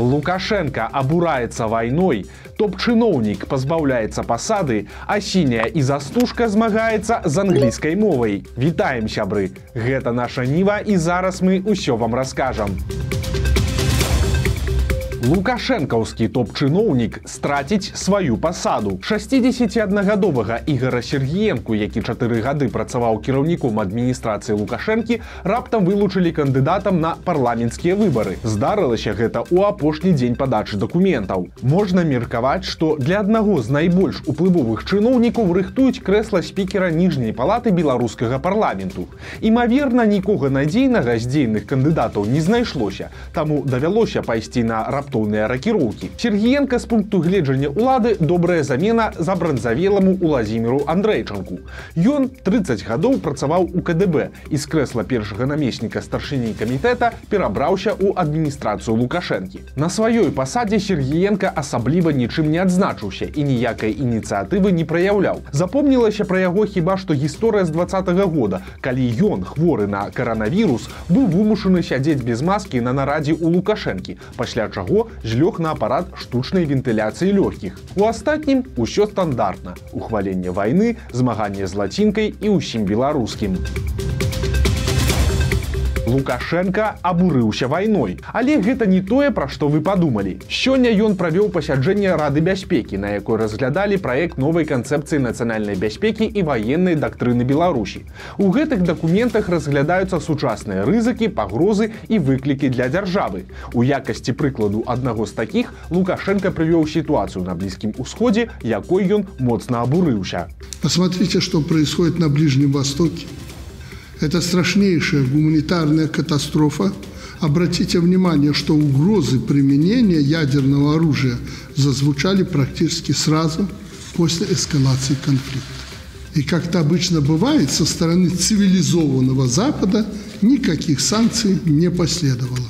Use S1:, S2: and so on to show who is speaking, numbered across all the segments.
S1: Лукашенко абураецца вайной, топ-чыноўнік пазбаўляецца пасады, а сіняя і застужка змагаецца з англійскай мовай. Вітаем сябры. Гэта наша ніва і зараз мы ўсё вам раскажам. Лукашэнкаўскі топ-чыноўнік страціць сваю пасаду. 61гадовага ігора Сергіенку, які чатыры гады працаваў кіраўніком адміністрацыі Лукашэнкі, раптам вылучылі кандыдатам на парламенцкія выбары. Здарылася гэта ў апошні дзень падачы дакументаў. Можна меркаваць, што для аднаго з найбольш уплывовых чыноўнікаў рыхтуюць крэсла спікера ніжняй палаты беларускага парламенту. Імаверна, нікога надзейнага з дзейных кандыдатаў не знайшлося, таму давялося пайсці на раптам раптоўныя ракіроўкі. Сергіенко з пункту гледжання ўлады добрая замена за бранзавеламу Уладзіміру Андрэйчанку. Ён 30 гадоў працаваў у КДБ і з крэсла першага намесніка старшыней камітэта перабраўся ў адміністрацыю Лукашэнкі. На сваёй пасадзе Сергіенко асабліва нічым не адзначыўся і ніякай ініцыятывы не праяўляў. Запомнілася пра яго хіба што гісторыя з два -го года, калі ён хворы на каранавірус быў вымушаны сядзець без маскі на нарадзе ў Лукашэнкі, пасля чаго злёг на апарат штучнай вентыляцыі лёгкіх. У астатнім усё стандартна. Ухваленне вайны, змаганне з лацінкай і ўсім беларускім. Лукашенко абурыўся вайной. Але гэта не тое, пра што вы падумалі. Сёння ён правёў пасяджэнне рады бяспекі, на якой разглядалі праект новай канцэпцыі нацыянальнай бяспекі і ваеннай дактрыны Беларусі. У гэтых дакументах разглядаюцца сучасныя рызыкі, пагрозы і выклікі для дзяржавы. У якасці прыкладу аднаго з такіх Лукашенко прывёў сітуацыю на блізкім усходзе, якой ён моцна абурыўся.
S2: Посмотрите, что происходит на Ближнем Востоке. Это страшнейшая гуманитарная катастрофа. Обратите внимание, что угрозы применения ядерного оружия зазвучали практически сразу после эскалации конфликта. И как это обычно бывает, со стороны цивилизованного Запада никаких санкций не последовало.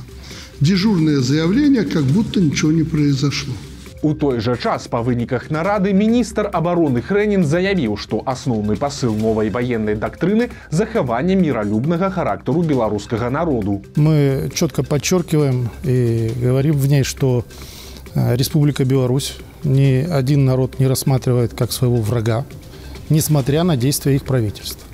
S2: Дежурное заявление, как будто ничего не произошло.
S1: У той жа час па выніках нарады міністр абароны Хрэнін заявіў, што асноўны пасыл новай ваеннай дактрыны захавання міралюбнага характару беларускага народу.
S3: Мы четко подчеркиваем и говорим в ней, что э, Республика Беларусь ни один народ не рассматривает как своего врага, несмотря на действия их правительства.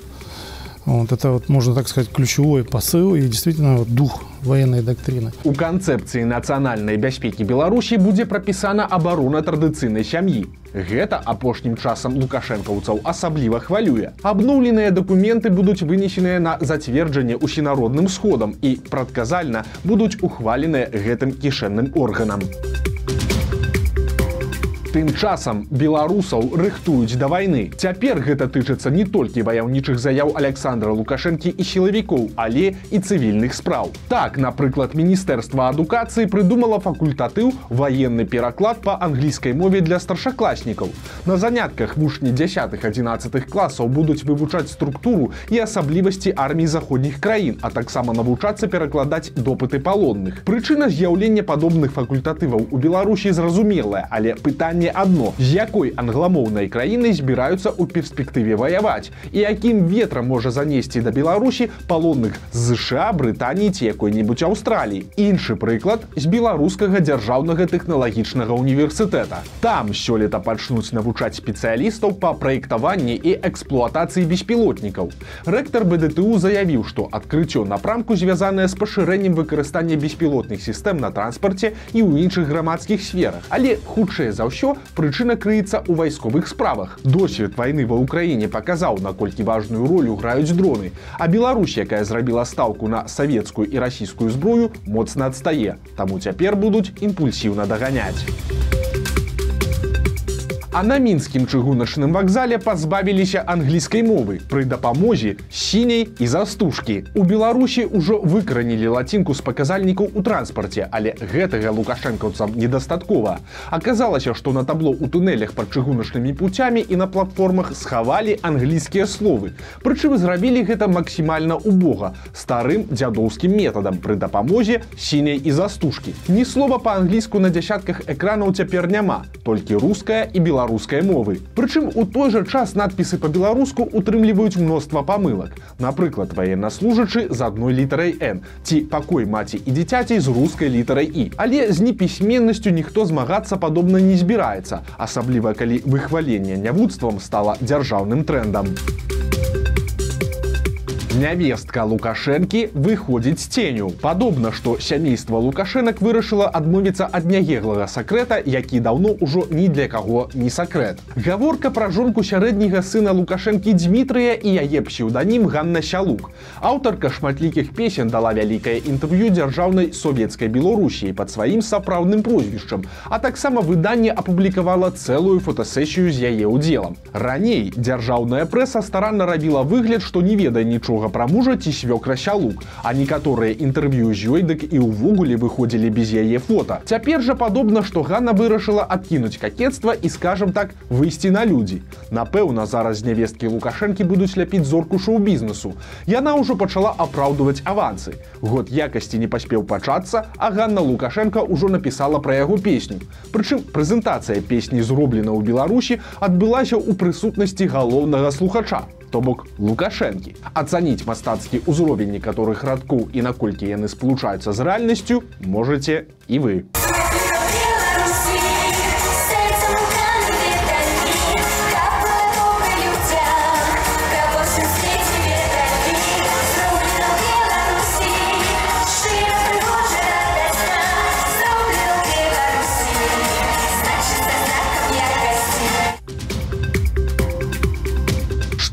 S3: Вот это вот, можно так сказать, ключевой посыл и действительно вот, дух военной доктрины.
S1: У канцэпцыі нацыянальнай бяспекі Беларусі будзе прапісана абарона традыцыйнай сям'і. Гэта апошнім часам лукашэнкаўцаў асабліва хвалюе. Абноўленыя дакументы будуць вынесеныя на зацверджанне усенародным сходам і прадказальна будуць ухваленыя гэтым кішэнным органам. Тым часам беларусаў рыхтуюць да вайны. Цяпер гэта тычыцца не толькі ваяўнічых заяў Александра Лукашэнкі і сілавікоў, але і цывільных спраў. Так, напрыклад, міністэрства адукацыі прыдумала факультатыў ваенны пераклад па англійскай мове для старшакласнікаў. На занятках вучні 10-11 класаў будуць вывучаць структуру і асаблівасці армій заходніх краін, а таксама навучацца перакладаць допыты палонных. Прычына з'яўлення падобных факультатываў у Беларусі зразумелая, але пытанне пытанне адно з якой англамоўнай краінай збіраюцца ў перспектыве ваяваць і якім ветрам можа занесці да беларусі палонных ЗША брытаніі ці якой-небудзь аўстраліі. Іншы прыклад з беларускага дзяржаўнага тэхналагічнага універсітэта. Там сёлета пачнуць навучаць спецыялістаў па праектаванні і эксплуатацыі беспілотнікаў. Рэктор бДТУ заявіў што адкрыццё напрамку звязанае з пашырэннем выкарыстання беспілотных сістэм на транспарце і ў іншых грамадскіх сферах. Але хутчэй за ўсё прычына крыецца ў вайсковых справах. Досвед вайны ва ўкраіне паказаў, наколькі важную ролю граюць дроны. А Беларусь, якая зрабіла стаўку на савецкую і расійскую зброю, моцна адстае. Таму цяпер будуць імпульсіўна даганяць. А на мінскім чыгуначным вакзале пазбавіліся англійскай мовы пры дапамозе сіняй і застужкі. У Беларусі ўжо выкранілі лацінку з паказальнікаў у транспарце, але гэтага лукашэнкаўцам недастаткова. Аказалася, што на табло ў тунелях пад чыгуначнымі пуцямі і на платформах схавалі англійскія словы. Прычым зрабілі гэта максімальна убога старым дзядоўскім метадам пры дапамозе сіняй і застужкі. Ні слова па-англійску на дзясятках экранаў цяпер няма, толькі руская і беларуская беларускай мовы. Прычым у той жа час надпісы по-беларуску утрымліваюць мноства памылак. Напрыклад военнослужачы з адной літарай н ці пакой маці і дзіцяцей з рускай літарай і але з непісьменнасцю ніхто змагацца падобна не збіраецца асабліва калі выхваленне нявудствам стала дзяржаўным трендам Нявестка Лукашэнкі выходзіць з ценю. Падобна, што сямейства Лукашэнак вырашыла адмовіцца ад нягеглага сакрэта, які даўно ўжо ні для каго не сакрэт. Гаворка пра жонку сярэдняга сына Лукашэнкі Дмітрыя і яе псеўданім Ганна Сялук. Аўтарка шматлікіх песен дала вялікае інтэрв'ю дзяржаўнай савецкай Беларусіі пад сваім сапраўдным прозвішчам, а таксама выданне апублікавала цэлую фотасесію з яе ўдзелам. Раней дзяржаўная прэса старанна рабіла выгляд, што не ведае нічога нічога пра мужа ці свёкра сялук а некаторыя інтэрв'ю з ёй дык і ўвогуле выходзілі без яе фото. Цяпер жа падобна што Ганна вырашыла адкінуць какетства і скажем так выйсці на людзі напэўна зараз нявесткі лукашэнкі будуць ляпіць зорку шоу-бізнесу яна ўжо пачала апраўдваць авансы. Год якасці не паспеў пачацца а Ганна лукашенко ўжо напісала пра яго песню. Прычым прэзентацыя песні зроблена ў беларусі адбылася ў прысутнасці галоўнага слухача то бок лукашэнкі. Ацаніць мастацкі ўзровень некаторых радкоў і наколькі яны спалучаюцца з рэальнасцю можете і вы. а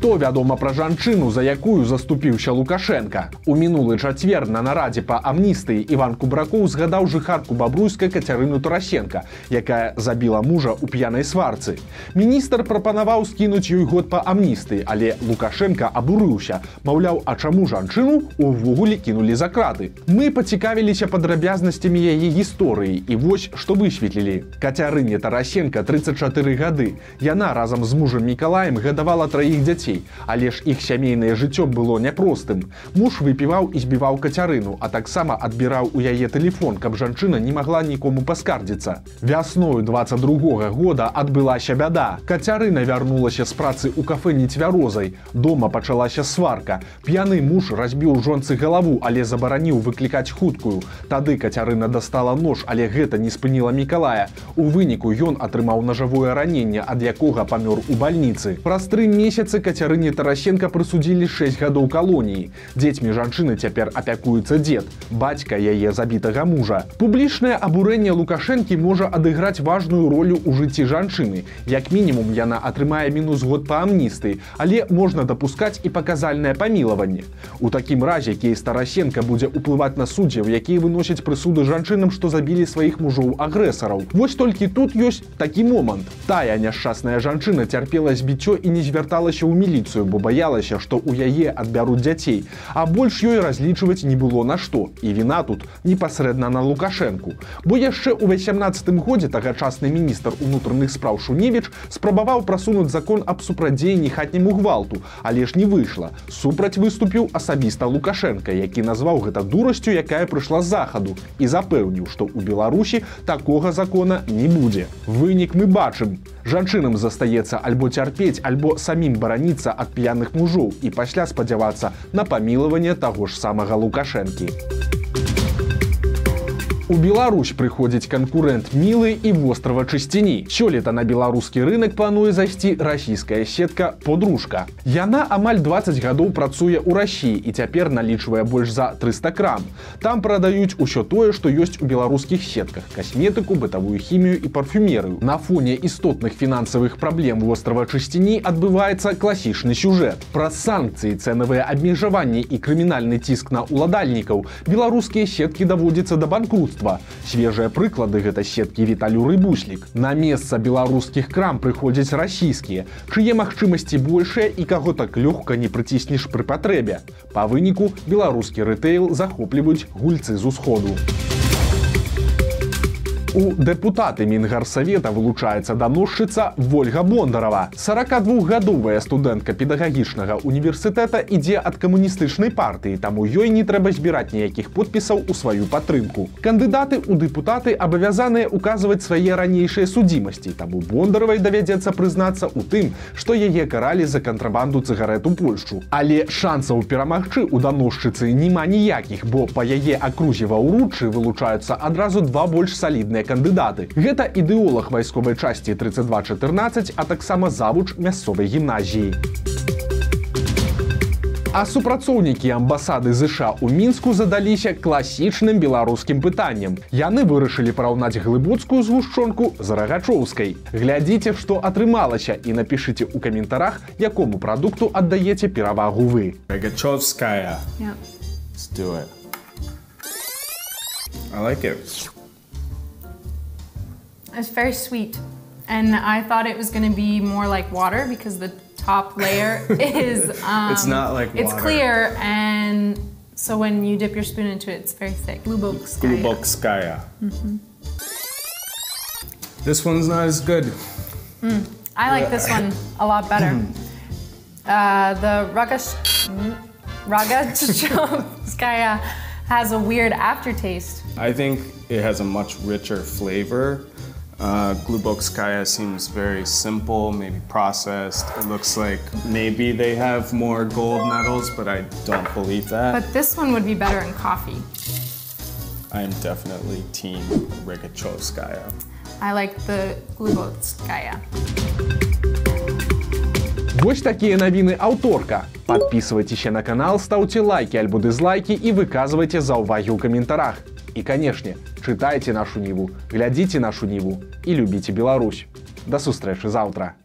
S1: Што вядома пра жанчыну, за якую заступіўся Лукашенко. У мінулы чацвер на нарадзе па амністыі Іван Кубракоў згадаў жыхарку бабруйскай кацярыну Тарасенко, якая забіла мужа ў п'янай сварцы. Міністр прапанаваў скінуць ёй год па амністыі, але Лукашенко абурыўся, маўляў, а чаму жанчыну увогуле кінулі за краты. Мы пацікавіліся падрабязнасцямі яе гісторыі і вось што высветлілі. Кацярыне Тарасенко 34 гады. Яна разам з мужам Мікалаем гадавала траіх дзяцей дзяцей, але ж іх сямейнае жыццё было няпростым. Муж выпіваў і збіваў кацярыну, а таксама адбіраў у яе тэлефон, каб жанчына не магла нікому паскардзіцца. Вясною 22 года адбылася бяда. Кацярына вярнулася з працы ў кафе нецвярозай. Дома пачалася сварка. П'яны муж разбіў жонцы галаву, але забараніў выклікаць хуткую. Тады кацярына дастала нож, але гэта не спыніла мікалая. У выніку ён атрымаў нажавое раненне, ад якога памёр у бальніцы. Праз тры месяцы кацярына кацярыне тарасенко прысудзілі 6 гадоў калоніі. Дзецьмі жанчыны цяпер апякуецца дзед бацька яе забітага мужа. Публічнае абурэнне лукашэнкі можа адыграць важную ролю ў жыцці жанчыны. Як мінімум яна атрымае мінус год па амністы але можна дапускаць і паказальнае памілаванне. У такім разе кей старасенко будзе ўплываць на суддзяў якія выносяць прысуды жанчынам што забілі сваіх мужоў агрэсараў вось толькі тут ёсць такі момант. Тая няшчасная жанчына цярпела збіццё і не звярталася ў мілі міліцыю, бо баялася, што ў яе адбяруць дзяцей, а больш ёй разлічваць не было на што. І віна тут непасрэдна на лукашэнку. Бо яшчэ ў 18 годзе тагачасны міністр унутраных спраў Шуневіч спрабаваў прасунуць закон аб супрадзеянні хатняму гвалту, але ж не выйшла. Супраць выступіў асабіста Лукашенко, які назваў гэта дурасцю, якая прыйшла з захаду і запэўніў, што ў Беларусі такога закона не будзе. Вынік мы бачым. Жанчынам застаецца альбо цярпець, альбо самім бараніцца ад п'яных мужоў і пасля спадзявацца на памілаванне таго ж самага лукашэнкі. У Беларусь прыходзіць канкурэнт мілы і вострава чысціні. Сёлета на беларускі рынок плануе зайсці расійская сетка подружка. Яна амаль 20 гадоў працуе ў рассіі і цяпер налічвае больш за 300 крам. Там прадаюць усё тое, што ёсць у беларускіх сетках, касметыку, бытавую хімію і парфюмерыю. На фоне істотных фінансавых праблем вострава чысціні адбываецца класічны сюжэт. Праз санкцыі цэнавыя абмежаванні і крымінальны ціск на уладальнікаў беларускія сеткі даводзяцца да банкрут выробства. Свежыя прыклады гэта сеткі віталюры буслік. На месца беларускіх крам прыходзяць расійскія, чые магчымасці большыя і каго так лёгка не прыціснеш пры патрэбе. Па выніку беларускі рытэйл захопліваюць гульцы з усходу. У дэпутаты мінгарсавета вылучаецца даносчыца Вольга Бондарова. 42гадовая студэнтка педагагічнага універсітэта ідзе ад камуністычнай партыі, таму ёй не трэба збіраць ніякіх подпісаў у сваю падтрымку. Кандыдаты ў дэпутаты абавязаныя указваць свае ранейшыя судзімасці, таму Бондаравай давядзецца прызнацца ў тым, што яе каралі за кантрабанду цыгарэт у Польшчу. Але шансаў перамагчы ў даносчыцы няма ніякіх, бо па яе акрузе ва ўручы вылучаюцца адразу два больш салідныя кандыдаты. Гэта ідэолог вайсковай часці 3214, а таксама завуч мясцовай гімназіі. А супрацоўнікі амбасады ЗША ў мінску задаліся класічным беларускім пытаннем. Яны вырашылі параўнаць глыбоцкую згушчонку з рагачоўскай. Глядзіце, што атрымалася і напішыце ў каментарах, якому прадукту аддаеце перавагу вы.
S4: Rogachevskaya.
S5: Yeah.
S4: Let's do it. I like it.
S5: It's very sweet. And I thought it was going to be more like water because the top layer is. Um,
S4: It's not like
S5: It's
S4: water.
S5: clear, and so when you dip your spoon into it, it's very thick. Glubokskaya.
S4: Glubokskaya. This one's not as good.
S5: I like this one a lot better. uh, the Ragash. Has a weird aftertaste.
S4: I think it has a much richer flavor. Uh, Glubokskaya seems very simple, maybe processed. It looks like maybe they have more gold medals, but I don't believe that.
S5: But this one would be better in coffee.
S4: I am definitely team Rogachevskaya.
S5: I like the Glubokskaya.
S1: Вось такія навіны аўторка. Подписывайтеся на канал, ставьте лайки альбо дызлайки і выказвайце заўвагі ў каментарах. І канешне, чытайце нашу ніву, глядзіце нашу ніву і любіце Беларусь. Да сустрэчы заўтра.